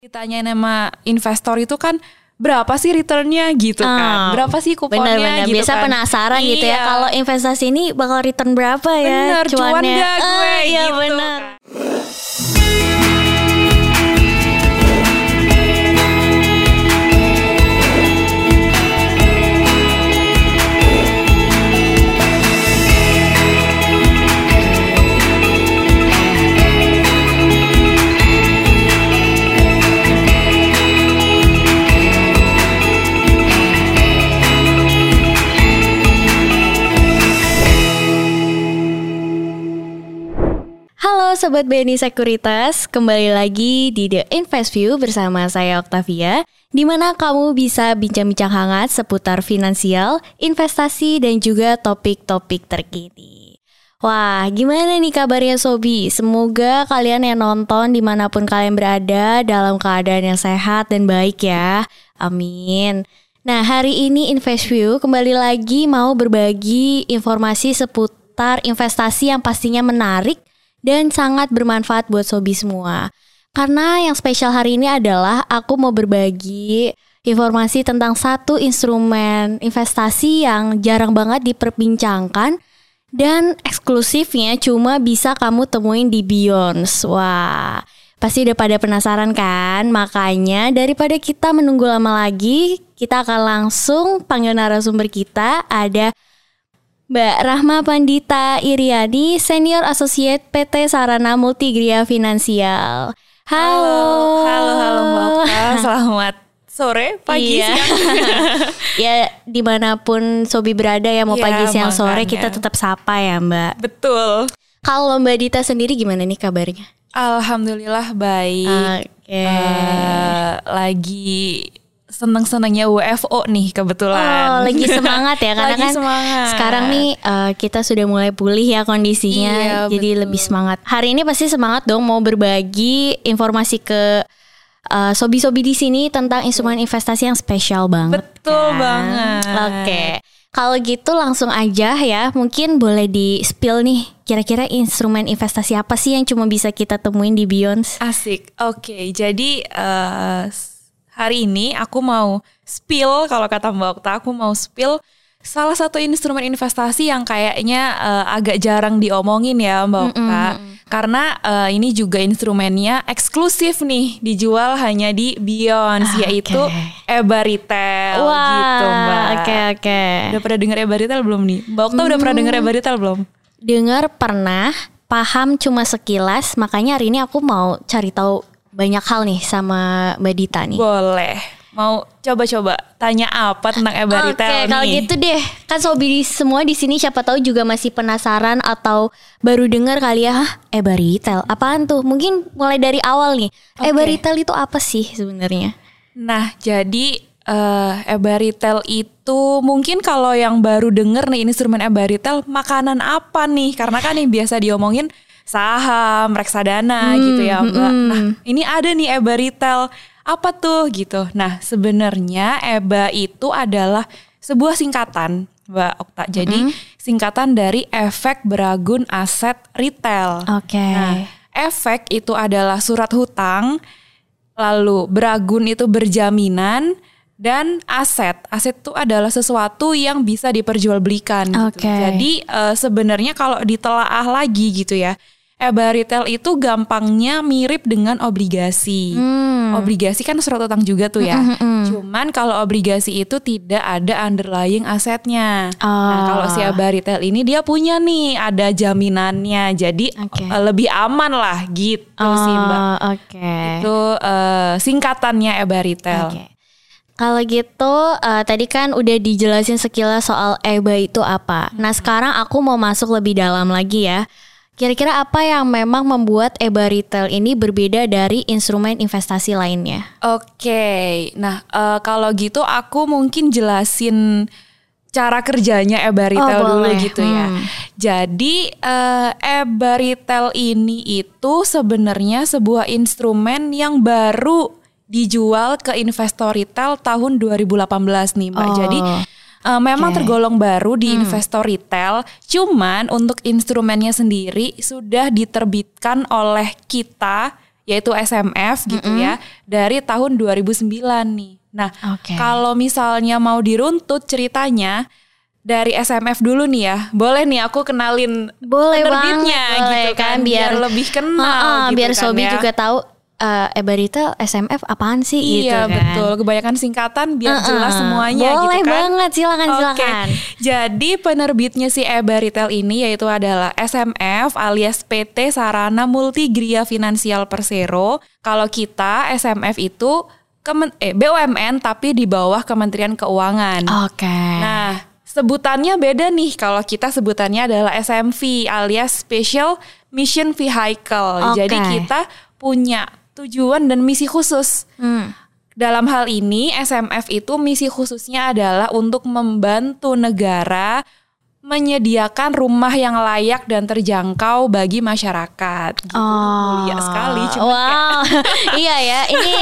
Ditanyain sama investor itu kan berapa sih returnnya gitu kan? Ah, Berapa sih kuponnya Bener-bener gitu biasa kan? penasaran gitu ya Iya. kalau investasi ini bakal return berapa ya Bener, cuan cuannya. gak gue Ah, iya gitu bener. kan. Sobat BNI Sekuritas, kembali lagi di The Invest View bersama saya Octavia di mana kamu bisa bincang-bincang hangat seputar finansial, investasi, dan juga topik-topik terkini. Wah, gimana nih kabarnya Sobi? Semoga kalian yang nonton di mana pun kalian berada dalam keadaan yang sehat dan baik ya. Amin. Nah, hari ini InvestView kembali lagi mau berbagi informasi seputar investasi yang pastinya menarik dan sangat bermanfaat buat Sobi semua. Karena yang spesial hari ini adalah aku mau berbagi informasi tentang satu instrumen investasi yang jarang banget diperbincangkan dan eksklusifnya cuma bisa kamu temuin di Beyonce. Wah, pasti udah pada penasaran kan? Makanya daripada kita menunggu lama lagi, kita akan langsung panggil narasumber kita. Ada Mbak Rahma Pandita Iriani, Senior Associate PT Sarana Multigria Finansial. Halo. Halo, halo Mbak Okta. Selamat sore, pagi, Iya. siang. ya di mana pun Sobi berada ya mau Iya, pagi siang sore makanya. kita tetap sapa ya Mbak. Betul. Kalau Mbak Dita sendiri gimana nih kabarnya? Alhamdulillah baik. Oke. Eh, lagi seneng-senengnya WFO nih kebetulan. Oh, lagi semangat ya karena Lagi kan semangat. sekarang nih eh, kita sudah mulai pulih ya kondisinya, Iya, jadi betul. lebih semangat. Hari ini pasti semangat dong mau berbagi informasi ke eh, sobi-sobi di sini tentang instrumen investasi yang spesial banget. Betul kan? banget. Oke. Kalau gitu langsung aja ya, mungkin boleh di spill nih. Kira-kira instrumen investasi apa sih yang cuma bisa kita temuin di Beyonce? Asik. Oke, jadi eh, s- hari ini aku mau spill kalau kata Mbak Okta, aku mau spill salah satu instrumen investasi yang kayaknya eh, agak jarang diomongin ya Mbak Okta. Karena eh, ini juga instrumennya eksklusif nih, dijual hanya di Beyonce Ah, yaitu oke. EBA Retail gitu Mbak. Oke oke. Udah pernah dengar EBA Retail belum nih? Mbak Okta udah pernah dengar EBA Retail belum? Dengar pernah, paham cuma sekilas, makanya hari ini aku mau cari tahu banyak hal nih sama Mbak Dita nih. Boleh. Mau coba-coba tanya apa tentang EBA Oke, Retail kalau nih? gitu deh. Kan sobi semua di sini siapa tahu juga masih penasaran atau baru dengar kali ya, Hah, Eba Retail. Apaan tuh? Mungkin mulai dari awal nih. Eba Oke. Retail itu apa sih sebenarnya? Nah, jadi eh EBA Retail itu mungkin kalau yang baru denger nih instrumen EBA Retail makanan apa nih? Karena kan yang biasa diomongin saham, reksadana gitu ya, Mbak. Nah, ini ada nih EBA Retail. Apa tuh gitu. Nah, sebenarnya EBA itu adalah sebuah singkatan, Mbak Okta. Jadi, singkatan dari efek beragun aset retail. Oke. Nah, efek itu adalah surat hutang, lalu beragun itu berjaminan dan aset. Aset itu adalah sesuatu yang bisa diperjualbelikan gitu. Oke. Jadi eh, sebenarnya kalau ditelaah lagi gitu ya, EBA retail itu gampangnya mirip dengan obligasi. Hmm. Obligasi kan surat utang juga tuh ya. Cuman kalau obligasi itu tidak ada underlying asetnya. Nah, Oh. kalau si EBA retail ini dia punya nih ada jaminannya. Jadi Oke. eh, lebih aman lah gitu sih Mbak. Oh, Oke. Itu eh, singkatannya EBA retail. Oke. Kalau gitu eh, tadi kan udah dijelasin sekilas soal EBA itu apa. Nah sekarang aku mau masuk lebih dalam lagi ya. Kira-kira apa yang memang membuat EBA retail ini berbeda dari instrumen investasi lainnya? Oke, nah eh, kalau gitu aku mungkin jelasin cara kerjanya EBA retail Oh, dulu boleh. gitu ya. Hmm. Jadi eh, EBA retail ini itu sebenarnya sebuah instrumen yang baru dijual ke investor retail tahun 2018 nih Mbak. Oh, Jadi eh, memang oke. tergolong baru di Hmm. investor retail, cuman untuk instrumennya sendiri sudah diterbitkan oleh kita yaitu SMF gitu ya dari tahun 2009 nih. Nah, Oke. kalau misalnya mau diruntut ceritanya dari SMF dulu nih ya. Boleh nih aku kenalin Boleh penerbitnya banget, boleh gitu kan, biar, lebih kenal Heeh, gitu biar kan Sobi ya. juga tahu eh Ebarita SMF apaan sih gitu Iya kan. betul, kebanyakan singkatan biar jelas Heeh. semuanya Boleh gitu kan. banget, silakan Oke. silakan. Jadi penerbitnya si EBA Retail ini yaitu adalah SMF alias PT Sarana Multigria Finansial Persero. Kalau kita SMF itu kemen eh, BUMN tapi di bawah Kementerian Keuangan. Oke. Nah, sebutannya beda nih. Kalau kita sebutannya adalah SMV alias Special Mission Vehicle. Oke. Jadi kita punya tujuan dan misi khusus. Hmm. Dalam hal ini SMF itu misi khususnya adalah untuk membantu negara menyediakan rumah yang layak dan terjangkau bagi masyarakat. Gitu. Oh, Mulia sekali cuma kayak- wow, iya ya. Ini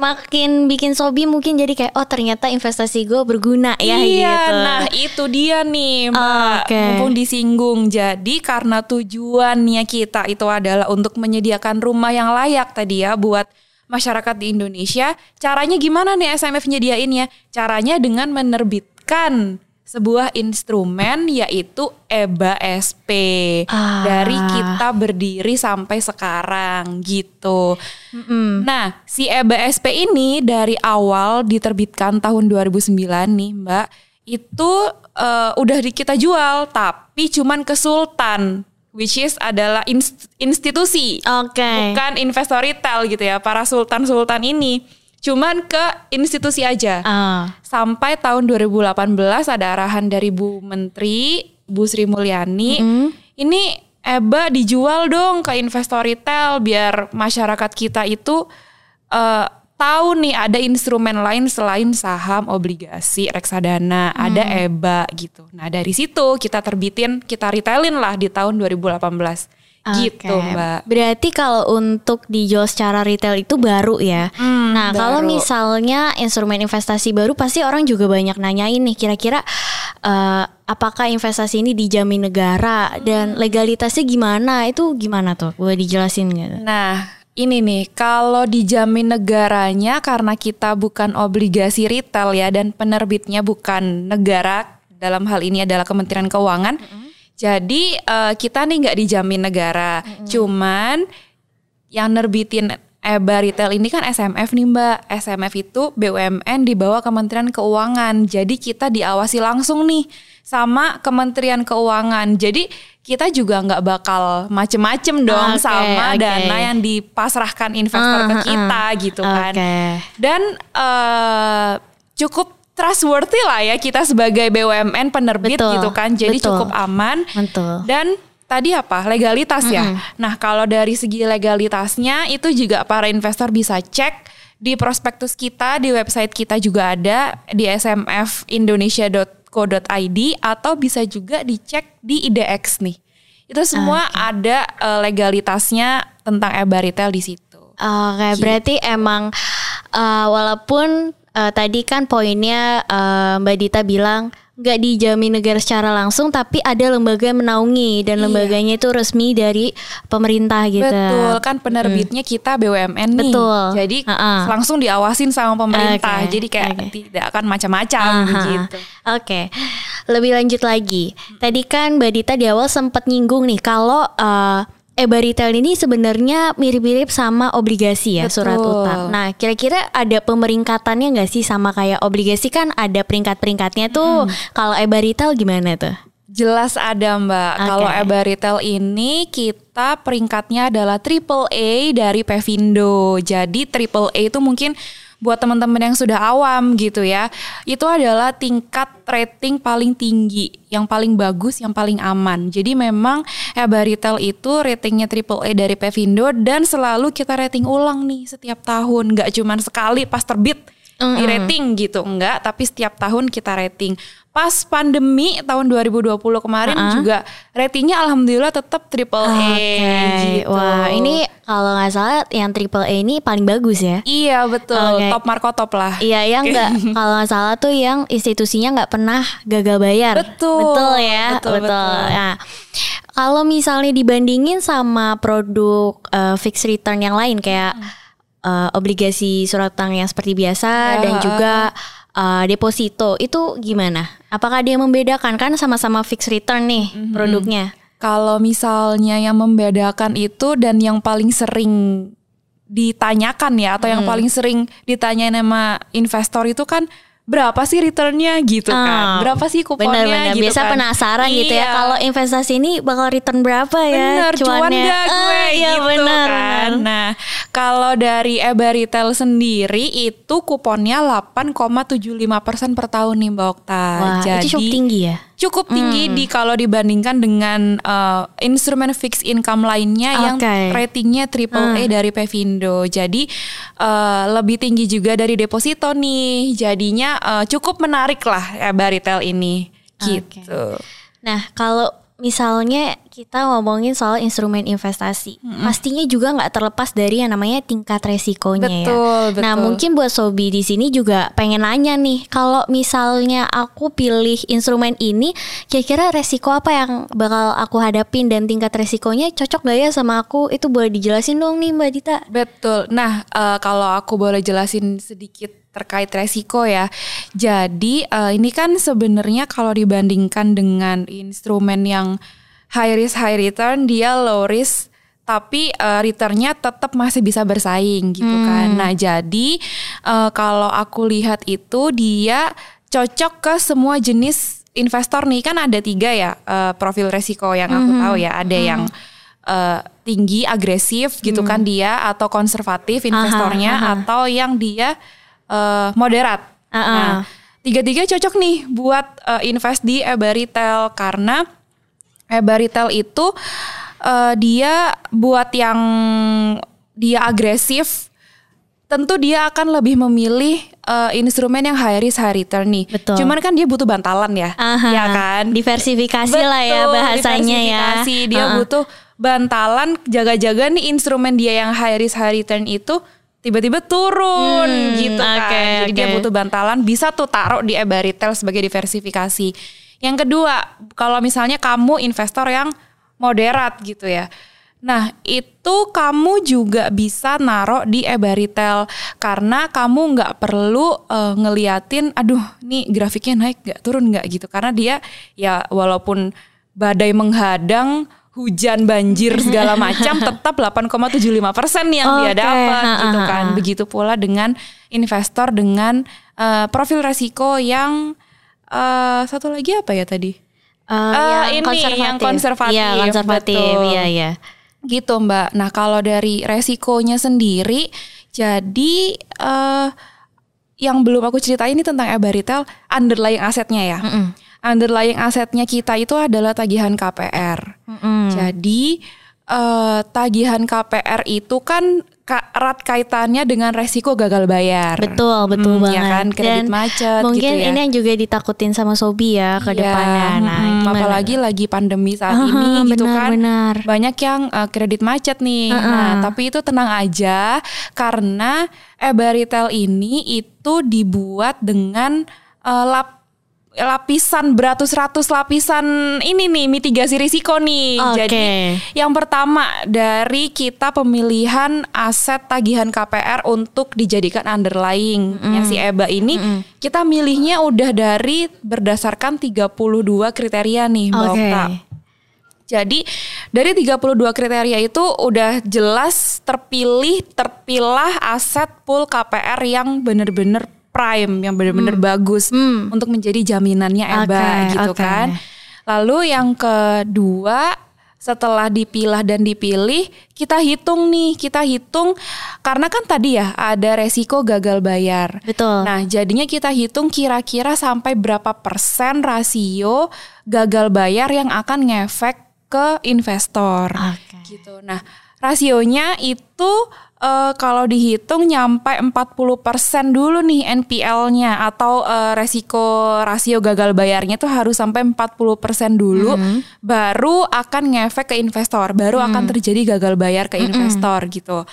makin bikin Sobi mungkin jadi kayak oh ternyata investasi gue berguna ya iya, gitu. nah itu dia nih Mbak. Oke. Mumpung disinggung. Jadi karena tujuannya kita itu adalah untuk menyediakan rumah yang layak tadi ya buat masyarakat di Indonesia. Caranya gimana nih SMF nyediainnya? Caranya dengan menerbitkan sebuah instrumen yaitu EBA SP Ah. dari kita berdiri sampai sekarang gitu. Nah, si EBA SP ini dari awal diterbitkan tahun 2009 nih, Mbak. Itu eh, udah di kita jual, tapi cuman ke Sultan, which is adalah inst- institusi, Oke. bukan investor retail gitu ya. Para sultan-sultan ini cuman ke institusi aja. Ah. Sampai tahun 2018 ada arahan dari Bu Menteri, Bu Sri Mulyani. Ini EBA dijual dong ke investor retail biar masyarakat kita itu eh, tahu nih ada instrumen lain selain saham, obligasi, reksadana, ada EBA gitu. Nah, dari situ kita terbitin, kita retailin lah di tahun 2018. Gitu, Oke. Mbak. Berarti kalau untuk dijual secara retail itu baru ya. Hmm, nah, kalau misalnya instrumen investasi baru pasti orang juga banyak nanyain nih kira-kira eh, apakah investasi ini dijamin negara dan legalitasnya gimana? Itu gimana tuh? Boleh dijelasin nggak? Nah, ini nih, kalau dijamin negaranya karena kita bukan obligasi retail ya dan penerbitnya bukan negara, dalam hal ini adalah Kementerian Keuangan. Jadi eh, kita nih nggak dijamin negara, cuman yang nerbitin EBA retail ini kan SMF nih Mbak. SMF itu BUMN di bawah Kementerian Keuangan. Jadi kita diawasi langsung nih sama Kementerian Keuangan. Jadi kita juga nggak bakal macem-macem dong Oke, sama oke. dana yang dipasrahkan investor Ah, ke ah, kita gitu kan. Dan eh, cukup trustworthy lah ya kita sebagai BUMN penerbit Betul, gitu kan. Jadi betul. cukup aman. Betul. Dan tadi apa? Legalitas ya. Nah, kalau dari segi legalitasnya itu juga para investor bisa cek di prospektus kita di website kita juga ada di smfindonesia.co.id atau bisa juga dicek di IDX nih. Itu semua ada eh, legalitasnya tentang EBA retail di situ. Oke, berarti emang eh, walaupun eh, tadi kan poinnya eh, Mbak Dita bilang nggak dijamin negara secara langsung, tapi ada lembaga yang menaungi dan Iya. lembaganya itu resmi dari pemerintah gitu. Betul kan penerbitnya kita BUMN nih. Betul. Jadi Ha-ha. langsung diawasin sama pemerintah. Oke, Jadi kayak oke. tidak akan macam-macam Aha. gitu. Oke, lebih lanjut lagi. Tadi kan Mbak Dita di awal sempat nyinggung nih kalau eh EBA retail ini sebenarnya mirip-mirip sama obligasi ya surat Betul. utang. Nah, kira-kira ada pemeringkatannya nggak sih sama kayak obligasi kan ada peringkat-peringkatnya tuh. Kalau EBA retail gimana tuh? Jelas ada Mbak. Oke. Kalau EBA Retail ini kita peringkatnya adalah triple A dari Pevindo. Jadi triple A itu mungkin buat teman-teman yang sudah awam gitu ya. Itu adalah tingkat rating paling tinggi, yang paling bagus, yang paling aman. Jadi memang EBA Retail itu ratingnya triple A dari Pevindo dan selalu kita rating ulang nih setiap tahun, nggak cuman sekali pas terbit di rating gitu enggak tapi setiap tahun kita rating pas pandemi tahun 2020 kemarin juga ratingnya alhamdulillah tetap triple A Oke, gitu. wah ini kalau nggak salah yang triple A ini paling bagus ya. iya betul. Oke. top marko top lah. Iya yang nggak kalau nggak salah tuh yang institusinya nggak pernah gagal bayar. Betul, betul ya, betul, betul. Nah, Kalau misalnya dibandingin sama produk uh, fixed return yang lain kayak uh, obligasi surat utang yang seperti biasa Ya, dan ha, juga uh, deposito itu gimana? Apakah dia membedakan kan sama-sama fixed return nih produknya? Kalau misalnya yang membedakan itu dan yang paling sering ditanyakan ya atau yang Hmm. paling sering ditanyain sama investor itu kan berapa sih returnnya gitu Ah, kan berapa sih kuponnya Bener-bener gitu biasa kan. penasaran gitu ya Iya. kalau investasi ini bakal return berapa ya Bener, cuan gak gue Ah, iya gitu bener, kan. bener. Nah, kalau dari EBA Retail sendiri itu kuponnya 8,75% per tahun nih Mbak Okta. Wah, Jadi itu cukup tinggi ya. Cukup tinggi Hmm. di kalau dibandingkan dengan uh, instrumen fixed income lainnya yang Oke. Hmm. ratingnya triple A dari Pevindo. Jadi uh, lebih tinggi juga dari deposito nih. Jadinya uh, cukup menarik lah EBA Retail ini gitu. Nah, kalau misalnya kita ngomongin soal instrumen investasi, pastinya juga nggak terlepas dari yang namanya tingkat resikonya ya. Betul, betul. Nah, mungkin buat sobi di sini juga pengen nanya nih, kalau misalnya aku pilih instrumen ini, kira-kira resiko apa yang bakal aku hadapin dan tingkat resikonya cocok gak ya sama aku? Itu boleh dijelasin dong nih Mbak Dita. Betul. Nah, eh, kalau aku boleh jelasin sedikit terkait resiko ya. Jadi eh, ini kan sebenarnya kalau dibandingkan dengan instrumen yang high risk high return, dia low risk tapi eh, returnnya tetap masih bisa bersaing gitu kan. Nah, jadi eh, kalau aku lihat itu dia cocok ke semua jenis investor nih kan ada tiga ya eh, profil resiko yang aku tahu ya. Ada yang eh, tinggi agresif gitu kan dia atau konservatif investornya atau yang dia eh, moderat. Ah, ah. Nah, tiga-tiga cocok nih buat eh, invest di EBA retail karena EBA retail itu eh, dia buat yang dia agresif tentu dia akan lebih memilih eh, instrumen yang high risk high return nih. Betul. Cuman kan dia butuh bantalan ya. Aha, Ya kan? Diversifikasi lah ya Betul, bahasanya ya. diversifikasi. Dia Uh-uh. butuh bantalan jaga-jaga nih instrumen dia yang high risk high return itu tiba-tiba turun Hmm, gitu kan. oke, Jadi dia oke. butuh bantalan bisa tuh taruh di EBA retail sebagai diversifikasi. Yang kedua, kalau misalnya kamu investor yang moderat gitu ya. Nah, itu kamu juga bisa naruh di EBA retail karena kamu nggak perlu eh, ngeliatin, aduh, nih grafiknya naik nggak turun nggak gitu. Karena dia ya walaupun badai menghadang, hujan, banjir segala macam, tetap 8,75 persen yang dia Oke, dapat ha, gitu kan. ha. Begitu pula dengan investor dengan eh, profil resiko yang eh, satu lagi apa ya tadi? Eh, Eh, ini, yang konservatif, Iya, konservatif. betul. Iya, iya. Gitu Mbak. Nah kalau dari resikonya sendiri, jadi eh yang belum aku ceritain ini tentang EBA retail, underlying asetnya ya. Underlying asetnya kita itu adalah tagihan KPR. Mm-mm. Jadi eh tagihan KPR itu kan ka- erat kaitannya dengan resiko gagal bayar. Betul, betul Hmm, banget. ya kan, kredit macet Mungkin gitu ya. ini yang juga ditakutin sama Sobi ya ke Iya, depannya. Nah, mm, gimana? apalagi lagi pandemi saat Ah, ini gitu benar, kan. benar. Banyak yang uh, kredit macet nih. Nah, tapi itu tenang aja karena EBA retail ini itu dibuat dengan uh, lap lapisan beratus-ratus lapisan ini nih mitigasi risiko nih. Oke. Jadi yang pertama dari kita pemilihan aset tagihan KPR untuk dijadikan underlying ya si EBA ini kita milihnya udah dari berdasarkan 32 kriteria nih Mbak Oke. Okta. Jadi dari 32 kriteria itu udah jelas terpilih terpilah aset pool KPR yang bener-bener prime, yang bener-bener bagus Hmm. untuk menjadi jaminannya EBA Oke, gitu oke. kan. Lalu yang kedua setelah dipilah dan dipilih kita hitung nih, kita hitung karena kan tadi ya ada resiko gagal bayar. Betul. Nah, jadinya kita hitung kira-kira sampai berapa persen rasio gagal bayar yang akan ngefek ke investor. Oke. Gitu. Nah, rasionya itu eh, kalau dihitung nyampe 40% dulu nih NPL-nya atau eh, resiko rasio gagal bayarnya tuh harus sampai 40% dulu baru akan ngefek ke investor, baru akan terjadi gagal bayar ke investor gitu.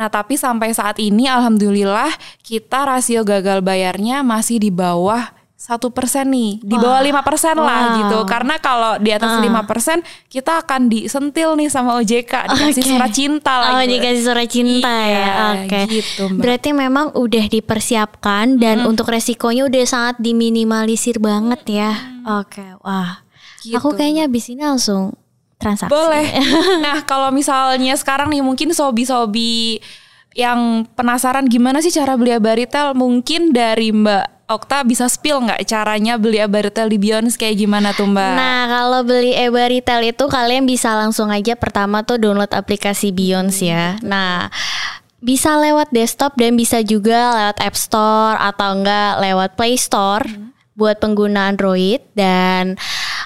Nah, tapi sampai saat ini alhamdulillah kita rasio gagal bayarnya masih di bawah satu persen nih di bawah lima persen lah Wow. gitu karena kalau di atas Ah. lima persen kita akan disentil nih sama OJK dikasih Oke. surat cinta Oh, lagi dikasih surat cinta Iya, ya. Oke. gitu, Mbak. Berarti memang udah dipersiapkan dan untuk resikonya udah sangat diminimalisir banget ya. Oke. Wah. Gitu. Aku kayaknya abis ini langsung transaksi. Boleh. nah, kalau misalnya sekarang nih mungkin sobi-sobi yang penasaran gimana sih cara beli Abaritel, mungkin dari Mbak Okta bisa spill nggak caranya beli Abaritel di Beyond kayak gimana tuh Mbak? Nah, kalau beli Eba Retail itu kalian bisa langsung aja pertama tuh download aplikasi Beyonce ya. Nah, bisa lewat desktop dan bisa juga lewat App Store atau enggak lewat Play Store buat pengguna Android. Dan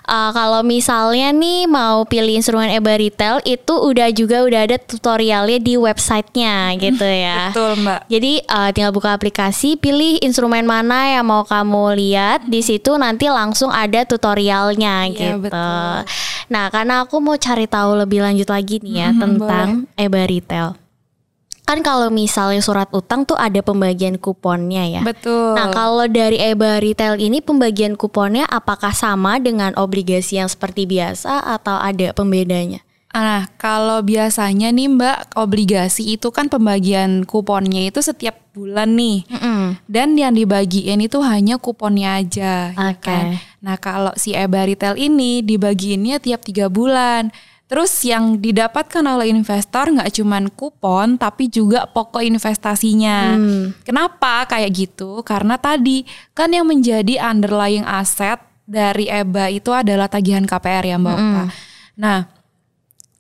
uh, kalau misalnya nih mau pilih instrumen Eba Retail itu udah juga udah ada tutorialnya di websitenya gitu ya. Betul Mbak. Jadi uh, tinggal buka aplikasi, pilih instrumen mana yang mau kamu lihat. Di situ nanti langsung ada tutorialnya Iya, gitu. betul. Nah, karena aku mau cari tahu lebih lanjut lagi nih ya Mhm, tentang EBA Retail. Kan kalau misalnya surat utang tuh ada pembagian kuponnya ya. Betul. Nah, kalau dari EBA Retail ini pembagian kuponnya apakah sama dengan obligasi yang seperti biasa atau ada pembedanya? Nah, kalau biasanya nih Mbak, obligasi itu kan pembagian kuponnya itu setiap bulan nih. Mm-mm. Dan yang dibagiin itu hanya kuponnya aja. ya Oke. kan? Nah kalau si Eba Retail ini dibagiinnya tiap tiga bulan. Terus yang didapatkan oleh investor nggak cuman kupon tapi juga pokok investasinya. Hmm. Kenapa kayak gitu? Karena tadi kan yang menjadi underlying aset dari EBA itu adalah tagihan KPR ya Mbak Okta. Nah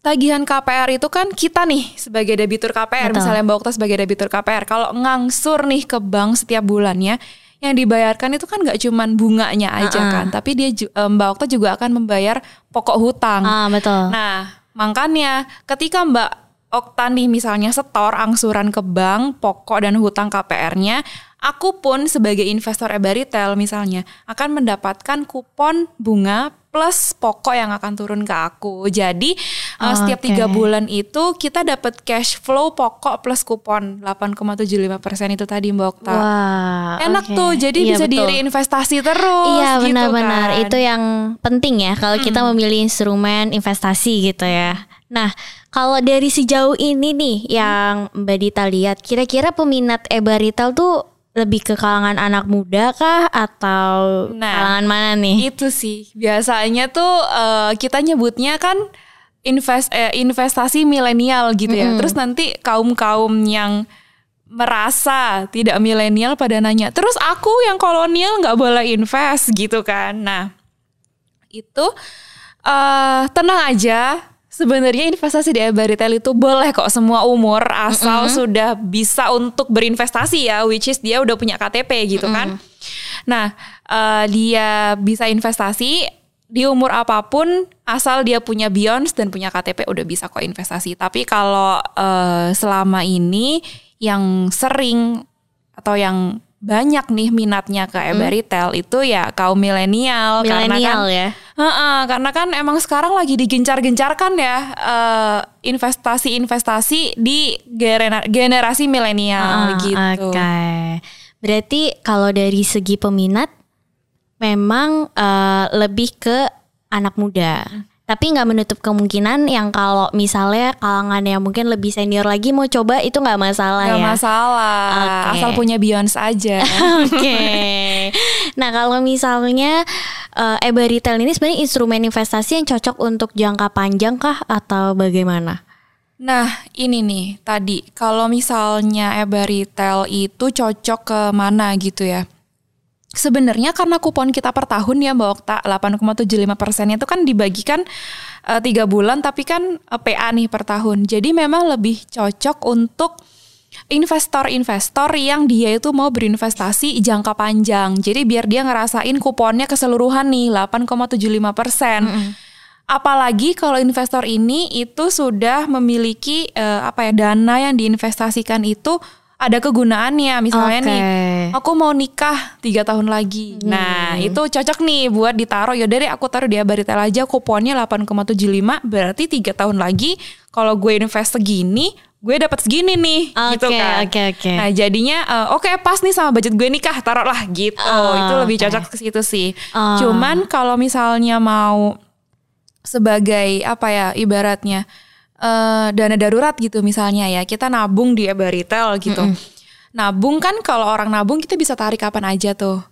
tagihan KPR itu kan kita nih sebagai debitur KPR Betul. misalnya Mbak Okta sebagai debitur KPR kalau ngangsur nih ke bank setiap bulannya yang dibayarkan itu kan nggak cuman bunganya aja Uh-uh. kan tapi dia eh, Mbak Okta juga akan membayar pokok hutang. Ah, betul. Nah, makanya ketika Mbak Okta nih misalnya setor angsuran ke bank, pokok dan hutang KPR-nya, aku pun sebagai investor Eba Retail misalnya akan mendapatkan kupon bunga plus pokok yang akan turun ke aku. Jadi uh, setiap Oke. tiga bulan itu kita dapat cash flow pokok plus kupon 8,75% itu tadi Mbak Okta. Wah, Enak oke. tuh, jadi Iya, bisa betul. diinvestasi terus. Iya gitu benar-benar kan. itu yang penting ya kalau kita memilih instrumen investasi gitu ya. Nah kalau dari sejauh ini nih yang Mbak Dita lihat, kira-kira peminat Eba Retail tuh lebih ke kalangan anak muda kah atau Nah, kalangan mana nih? Itu sih biasanya tuh eh, kita nyebutnya kan invest eh, investasi milenial gitu ya. Terus nanti kaum kaum yang merasa tidak milenial pada nanya, terus aku yang kolonial nggak boleh invest gitu kan? Nah itu eh tenang aja. Sebenarnya investasi di Eba Retail itu boleh kok semua umur asal sudah bisa untuk berinvestasi ya, which is dia udah punya KTP gitu kan. Nah, eh, dia bisa investasi di umur apa pun asal dia punya Beyond dan punya KTP udah bisa kok investasi. Tapi kalau eh, selama ini yang sering atau yang banyak nih minatnya ke Eba Retail itu ya kaum milenial karena kan ya. Heeh, karena kan emang sekarang lagi digencar-gencarkan ya eh, investasi-investasi di genera- generasi milenial Ah, gitu. Oke. Berarti kalau dari segi peminat memang eh, lebih ke anak muda. Tapi nggak menutup kemungkinan yang kalau misalnya kalangan yang mungkin lebih senior lagi mau coba itu nggak masalah Gak ya. masalah, Oke. asal punya Beyonce aja. Oke. Nah kalau misalnya eh, Eba Retail ini sebenarnya instrumen investasi yang cocok untuk jangka panjang kah atau bagaimana? Nah, ini nih tadi kalau misalnya Eba Retail itu cocok ke mana gitu ya. Sebenarnya karena kupon kita per tahun ya Mbak Okta 8,75 persennya itu kan dibagikan eh, tiga bulan tapi kan eh, PA nih per tahun. Jadi memang lebih cocok untuk investor-investor yang dia itu mau berinvestasi jangka panjang. Jadi biar dia ngerasain kuponnya keseluruhan nih 8,75 persen. Apalagi kalau investor ini itu sudah memiliki eh, apa ya dana yang diinvestasikan itu ada kegunaannya. Misalnya Oke. nih, aku mau nikah tiga tahun lagi. Nah itu cocok nih buat ditaruh. Ya dari aku taruh di Abaritel aja kuponnya 8,75 berarti tiga tahun lagi kalau gue invest segini gue dapat segini nih gitu Oke, kan. oke, oke. Nah, jadinya eh, oke pas nih sama budget gue nikah taruhlah gitu. Oh, itu lebih cocok ke situ sih. Oh. Cuman kalau misalnya mau sebagai apa ya ibaratnya eh, dana darurat gitu misalnya ya kita nabung di EBA Retail gitu. Nabung kan kalau orang nabung kita bisa tarik kapan aja tuh.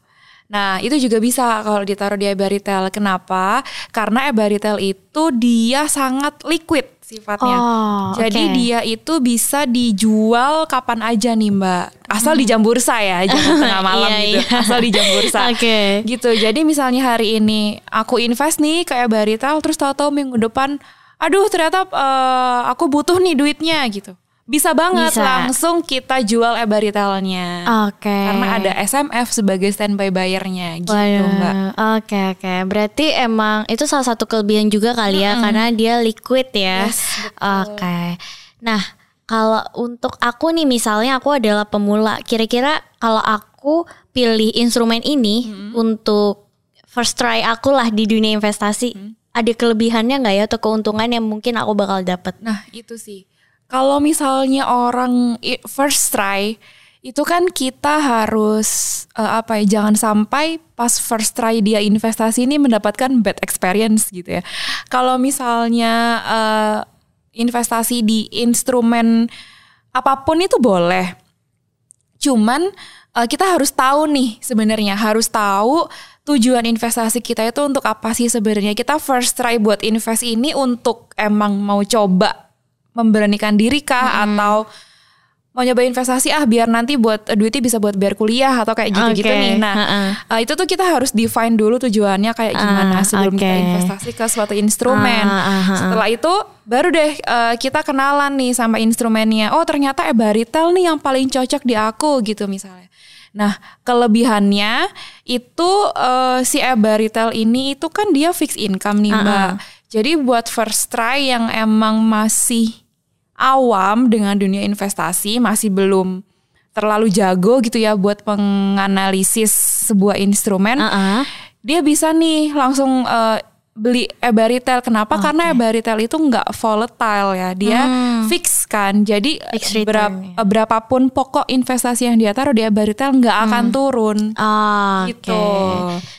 Nah itu juga bisa kalau ditaruh di EBA Retail. Kenapa? Karena EBA Retail itu dia sangat liquid sifatnya. Oh, Jadi oke. dia itu bisa dijual kapan aja nih Mbak. Asal di jam bursa ya, jangan tengah malam Iya, gitu. iya. Asal di jam bursa. Oke. Gitu. Jadi misalnya hari ini aku invest nih kayak Baritel terus tahu-tahu minggu depan aduh ternyata eh, aku butuh nih duitnya gitu. Bisa banget Bisa. langsung kita jual e-baritelnya. Oke. Karena ada SMF sebagai standby bayarnya gitu, Waduh, Mbak. Oke oke. Berarti emang itu salah satu kelebihan juga kali ya karena dia liquid ya. Yes, Oke. Nah, kalau untuk aku nih misalnya aku adalah pemula, kira-kira kalau aku pilih instrumen ini untuk first try aku lah di dunia investasi, ada kelebihannya nggak ya atau keuntungan yang mungkin aku bakal dapat? Nah, itu sih. Kalau misalnya orang first try itu kan kita harus eh, apa ya jangan sampai pas first try dia investasi ini mendapatkan bad experience gitu ya. Kalau misalnya eh, investasi di instrumen apa pun itu boleh. Cuman eh, kita harus tahu nih sebenarnya harus tahu tujuan investasi kita itu untuk apa sih sebenarnya. Kita first try buat invest ini untuk emang mau coba memberanikan diri kah atau mau nyoba investasi ah biar nanti buat eh, duitnya bisa buat bayar kuliah atau kayak gitu-gitu Oke, nih. Nah, ha-ha. eh, itu tuh kita harus define dulu tujuannya kayak gimana Ah, sebelum kita oke. investasi ke suatu instrumen. Ah, ah, ah, Setelah itu baru deh eh, kita kenalan nih sama instrumennya. Oh, ternyata EBA retail nih yang paling cocok di aku gitu misalnya. Nah, kelebihannya itu eh, si EBA retail ini itu kan dia fixed income nih, Ah, Mbak. Jadi buat first try yang emang masih awam dengan dunia investasi, masih belum terlalu jago gitu ya buat menganalisis sebuah instrumen Ah, ah. dia bisa nih langsung eh, beli EBA retail. Kenapa? Karena EBA retail itu nggak volatile ya, dia fix kan. Jadi Fixed return, berap- ya. berapapun pokok investasi yang dia taruh di EBA retail nggak akan turun. Ah, Gitu.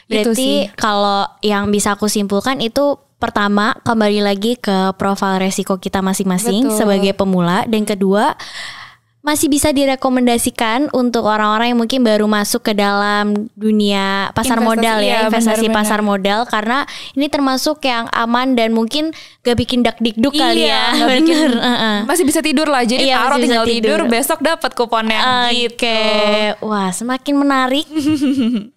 Itu Berarti sih. kalau yang bisa aku simpulkan itu pertama kembali lagi ke profil resiko kita masing-masing sebagai pemula dan kedua masih bisa direkomendasikan untuk orang-orang yang mungkin baru masuk ke dalam dunia pasar Investasi, modal ya, iya, investasi benar-benar. pasar modal karena ini termasuk yang aman dan mungkin gak bikin dak dikduk kali ya. bikin- Bener, heeh. masih bisa tidur lah. Jadi Iya, taruh tinggal tidur, tidur. besok dapat kuponnya Oke, gitu. wah semakin menarik.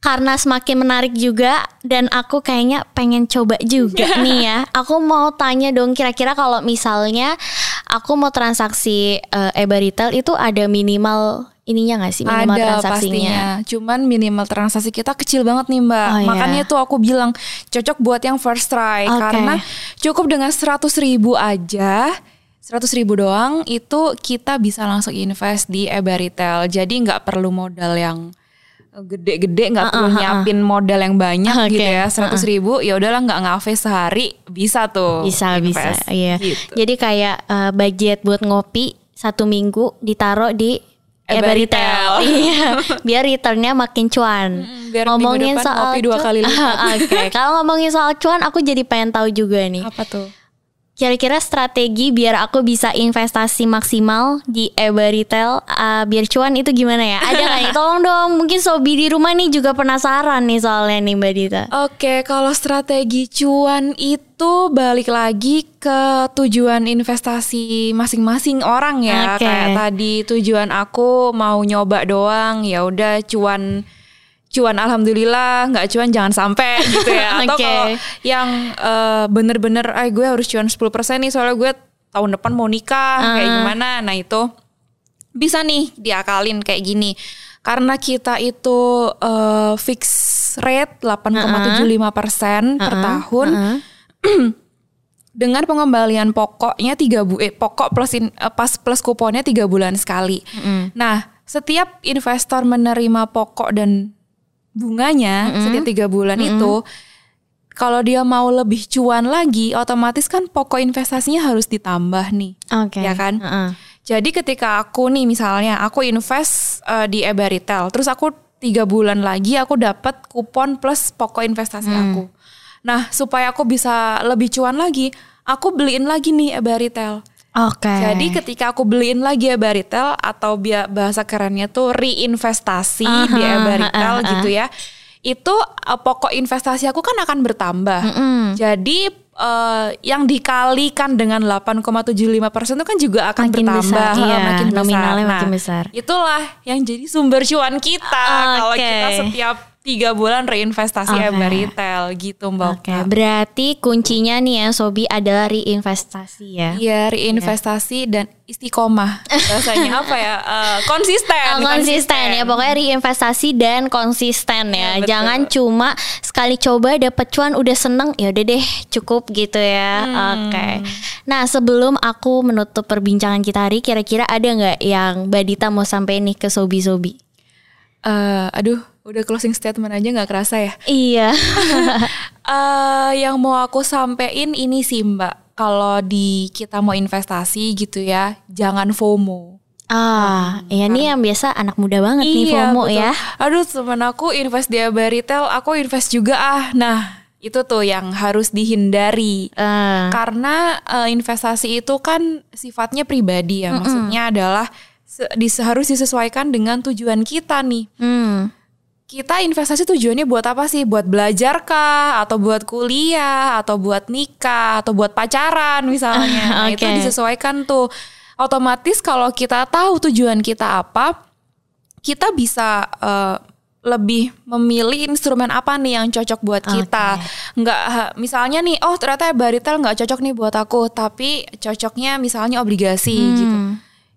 Karena semakin menarik juga dan aku kayaknya pengen coba juga nih ya. Aku mau tanya dong kira-kira kalau misalnya aku mau transaksi eh, EBA retail itu ada minimal ininya nggak sih minimal Ada transaksinya? pastinya. Cuman minimal transaksi kita kecil banget nih Mbak. Oh, iya. Makanya tuh aku bilang cocok buat yang first try Oke. karena cukup dengan 100 ribu aja. 100 ribu doang itu kita bisa langsung invest di EBA retail. Jadi nggak perlu modal yang gede-gede nggak perlu nyiapin modal yang banyak Oke, gitu ya 100 ribu ya udahlah nggak ngafe sehari bisa tuh Bisa bisa, invest, iya. gitu. Jadi kayak eh, budget buat ngopi satu minggu ditaruh di EBA EBA retail, retail. iya, biar returnnya makin cuan. biar minggu depan ngopi dua kali lipat. Oke, kalau ngomongin soal cuan, aku jadi pengen tahu juga nih. apa tuh Kira-kira strategi biar aku bisa investasi maksimal di EBA retail uh, biar cuan itu gimana ya? Ada nggak nih? Tolong dong, mungkin sobi di rumah nih juga penasaran nih soalnya nih Mbak Dita. Oke, kalau strategi cuan itu balik lagi ke tujuan investasi masing-masing orang ya. Oke. Kayak tadi tujuan aku mau nyoba doang, ya udah cuan cuan alhamdulillah, nggak cuan jangan sampai gitu ya. Atau Oke. kalau yang eh, bener-bener, eh gue harus cuan 10% nih soalnya gue tahun depan mau nikah, kayak Ah. gimana. Nah itu bisa nih diakalin kayak gini. Karena kita itu eh, fix rate 8,75 persen per tahun dengan pengembalian pokoknya tiga bu eh, pokok plus in- eh, pas plus kuponnya tiga bulan sekali. Nah setiap investor menerima pokok dan bunganya setiap tiga bulan itu kalau dia mau lebih cuan lagi, otomatis kan pokok investasinya harus ditambah nih. Oke. Ya kan? Heeh. Jadi ketika aku nih misalnya aku invest eh, di EBA Retail, terus aku tiga bulan lagi aku dapat kupon plus pokok investasi aku. Nah supaya aku bisa lebih cuan lagi, aku beliin lagi nih EBA Retail. Oke. Jadi ketika aku beliin lagi EBA Retail atau bahasa kerennya tuh reinvestasi di Aha, EBA Retail aha, aha. gitu ya. Itu uh, pokok investasi aku kan akan bertambah. Jadi uh, yang dikalikan dengan 8,75% itu kan juga akan Makin bertambah, besar, uh, iya, makin besar. nominalnya Nah, makin besar. Itulah yang jadi sumber cuan kita kalau Oke. kita setiap tiga bulan reinvestasi Oke. EBA Retail gitu Mbak. Oke, Okta. berarti kuncinya nih ya Sobi adalah reinvestasi ya. Iya, reinvestasi dan istiqomah. Bahasanya apa ya? Eh, konsisten. Ah, konsisten ya pokoknya reinvestasi dan konsisten ya betul. jangan cuma sekali coba dapet cuan udah seneng ya udah deh cukup gitu ya Hmm. oke nah sebelum aku menutup perbincangan kita hari kira-kira ada nggak yang Mbak Dita mau sampai nih ke Sobi Sobi Eh, aduh, udah closing statement aja nggak kerasa ya. iya Eh, yang mau aku sampein ini sih Mbak, kalau di kita mau investasi gitu ya, jangan FOMO. ah ya ini yang biasa anak muda banget nih FOMO betul. ya Aduh, temen aku invest di Retail, aku invest juga ah. Nah, itu tuh yang harus dihindari. Eh, Karena eh, investasi itu kan sifatnya pribadi ya, maksudnya adalah se- harus disesuaikan dengan tujuan kita nih. hmm. Kita investasi tujuannya buat apa sih? Buat belajar kah? Atau buat kuliah? Atau buat nikah? Atau buat pacaran misalnya? Nah, itu disesuaikan tuh. Otomatis kalau kita tahu tujuan kita apa, kita bisa eh, lebih memilih instrumen apa nih yang cocok buat kita. Nggak ha- misalnya nih, oh ternyata baritel nggak cocok nih buat aku, tapi cocoknya misalnya obligasi gitu.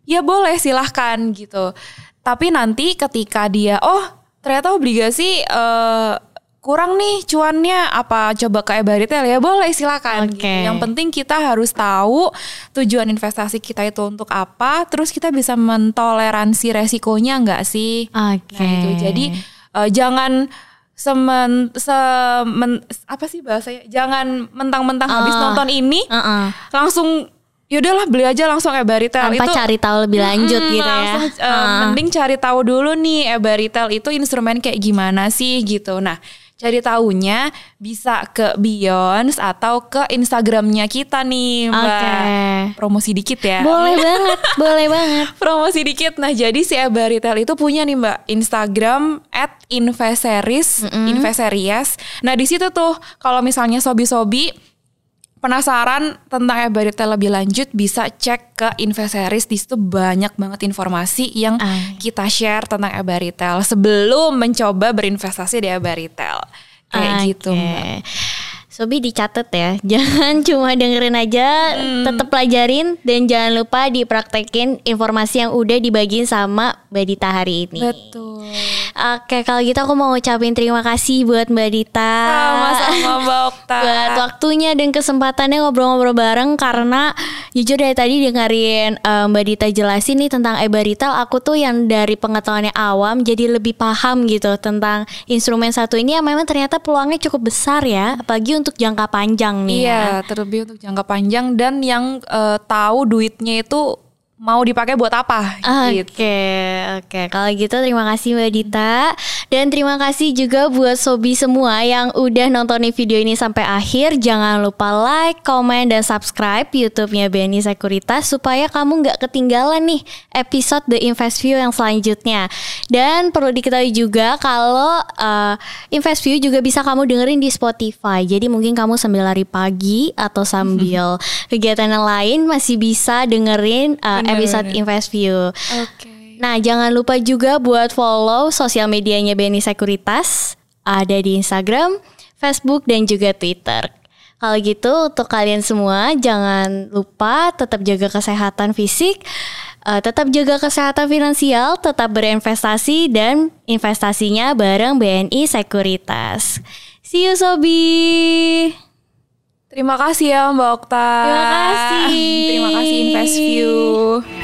Ya boleh silahkan gitu. Tapi nanti ketika dia, oh ternyata obligasi eh, kurang nih cuannya apa coba ke EBA Retail ya boleh silakan. Oke. gitu. Yang penting kita harus tahu tujuan investasi kita itu untuk apa, terus kita bisa mentoleransi resikonya nggak sih? oke Nah itu jadi eh, jangan semen, semen apa sih bahasanya? Jangan mentang-mentang habis Ah. nonton ini Heeh. langsung yaudahlah beli aja langsung EBA Retail tanpa itu cari tahu lebih lanjut Mm, gitu ya langsung, eh, Ah. mending cari tahu dulu nih EBA Retail itu instrumen kayak gimana sih gitu. Nah, cari tahunya bisa ke Beyond atau ke Instagramnya kita nih, Mbak. Oke. Promosi dikit ya. boleh banget boleh banget Promosi dikit. Nah, jadi si EBA Retail itu punya nih, Mbak, Instagram at Inveseries, Inveseries. Nah, di situ tuh kalau misalnya sobi-sobi penasaran tentang EBA Retail lebih lanjut bisa cek ke Inveseries di situ banyak banget informasi yang Ah. kita share tentang EBA Retail sebelum mencoba berinvestasi di EBA Retail. Kayak Oke. gitu. Sobi dicatat ya, jangan cuma dengerin aja, Hmm. tetap pelajarin dan jangan lupa dipraktekin informasi yang udah dibagiin sama Mbak Dita hari ini. Betul. Oke, kalau gitu aku mau ngucapin terima kasih buat Mbak Dita. Sama-sama Mbak Okta. Buat waktunya dan kesempatannya ngobrol-ngobrol bareng karena jujur dari tadi dengerin eh, Mbak Dita jelasin nih tentang EBA Retail, aku tuh yang dari pengetahuannya awam jadi lebih paham gitu tentang instrumen satu ini yang memang ternyata peluangnya cukup besar ya, apalagi untuk jangka panjang nih ya. Iya, terlebih untuk jangka panjang dan yang eh, tahu duitnya itu mau dipakai buat apa Oke, gitu. oke. Kalau gitu terima kasih Mbak Dita dan terima kasih juga buat sobi semua yang udah nontonin video ini sampai akhir. Jangan lupa like, comment, dan subscribe YouTube-nya BNI Sekuritas supaya kamu nggak ketinggalan nih episode The Invest View yang selanjutnya. Dan perlu diketahui juga kalau uh, Invest View juga bisa kamu dengerin di Spotify. Jadi mungkin kamu sambil lari pagi atau sambil kegiatan yang lain masih bisa dengerin uh, Bener, episode bener. Invest View. Oke. Nah, jangan lupa juga buat follow sosial medianya BNI Sekuritas. Ada di Instagram, Facebook, dan juga Twitter. Kalau gitu, untuk kalian semua, jangan lupa tetap jaga kesehatan fisik, eh, tetap jaga kesehatan finansial, tetap berinvestasi, dan investasinya bareng BNI Sekuritas. See you, Sobi! Terima kasih ya Mbak Okta. Terima kasih. Terima kasih Invest View.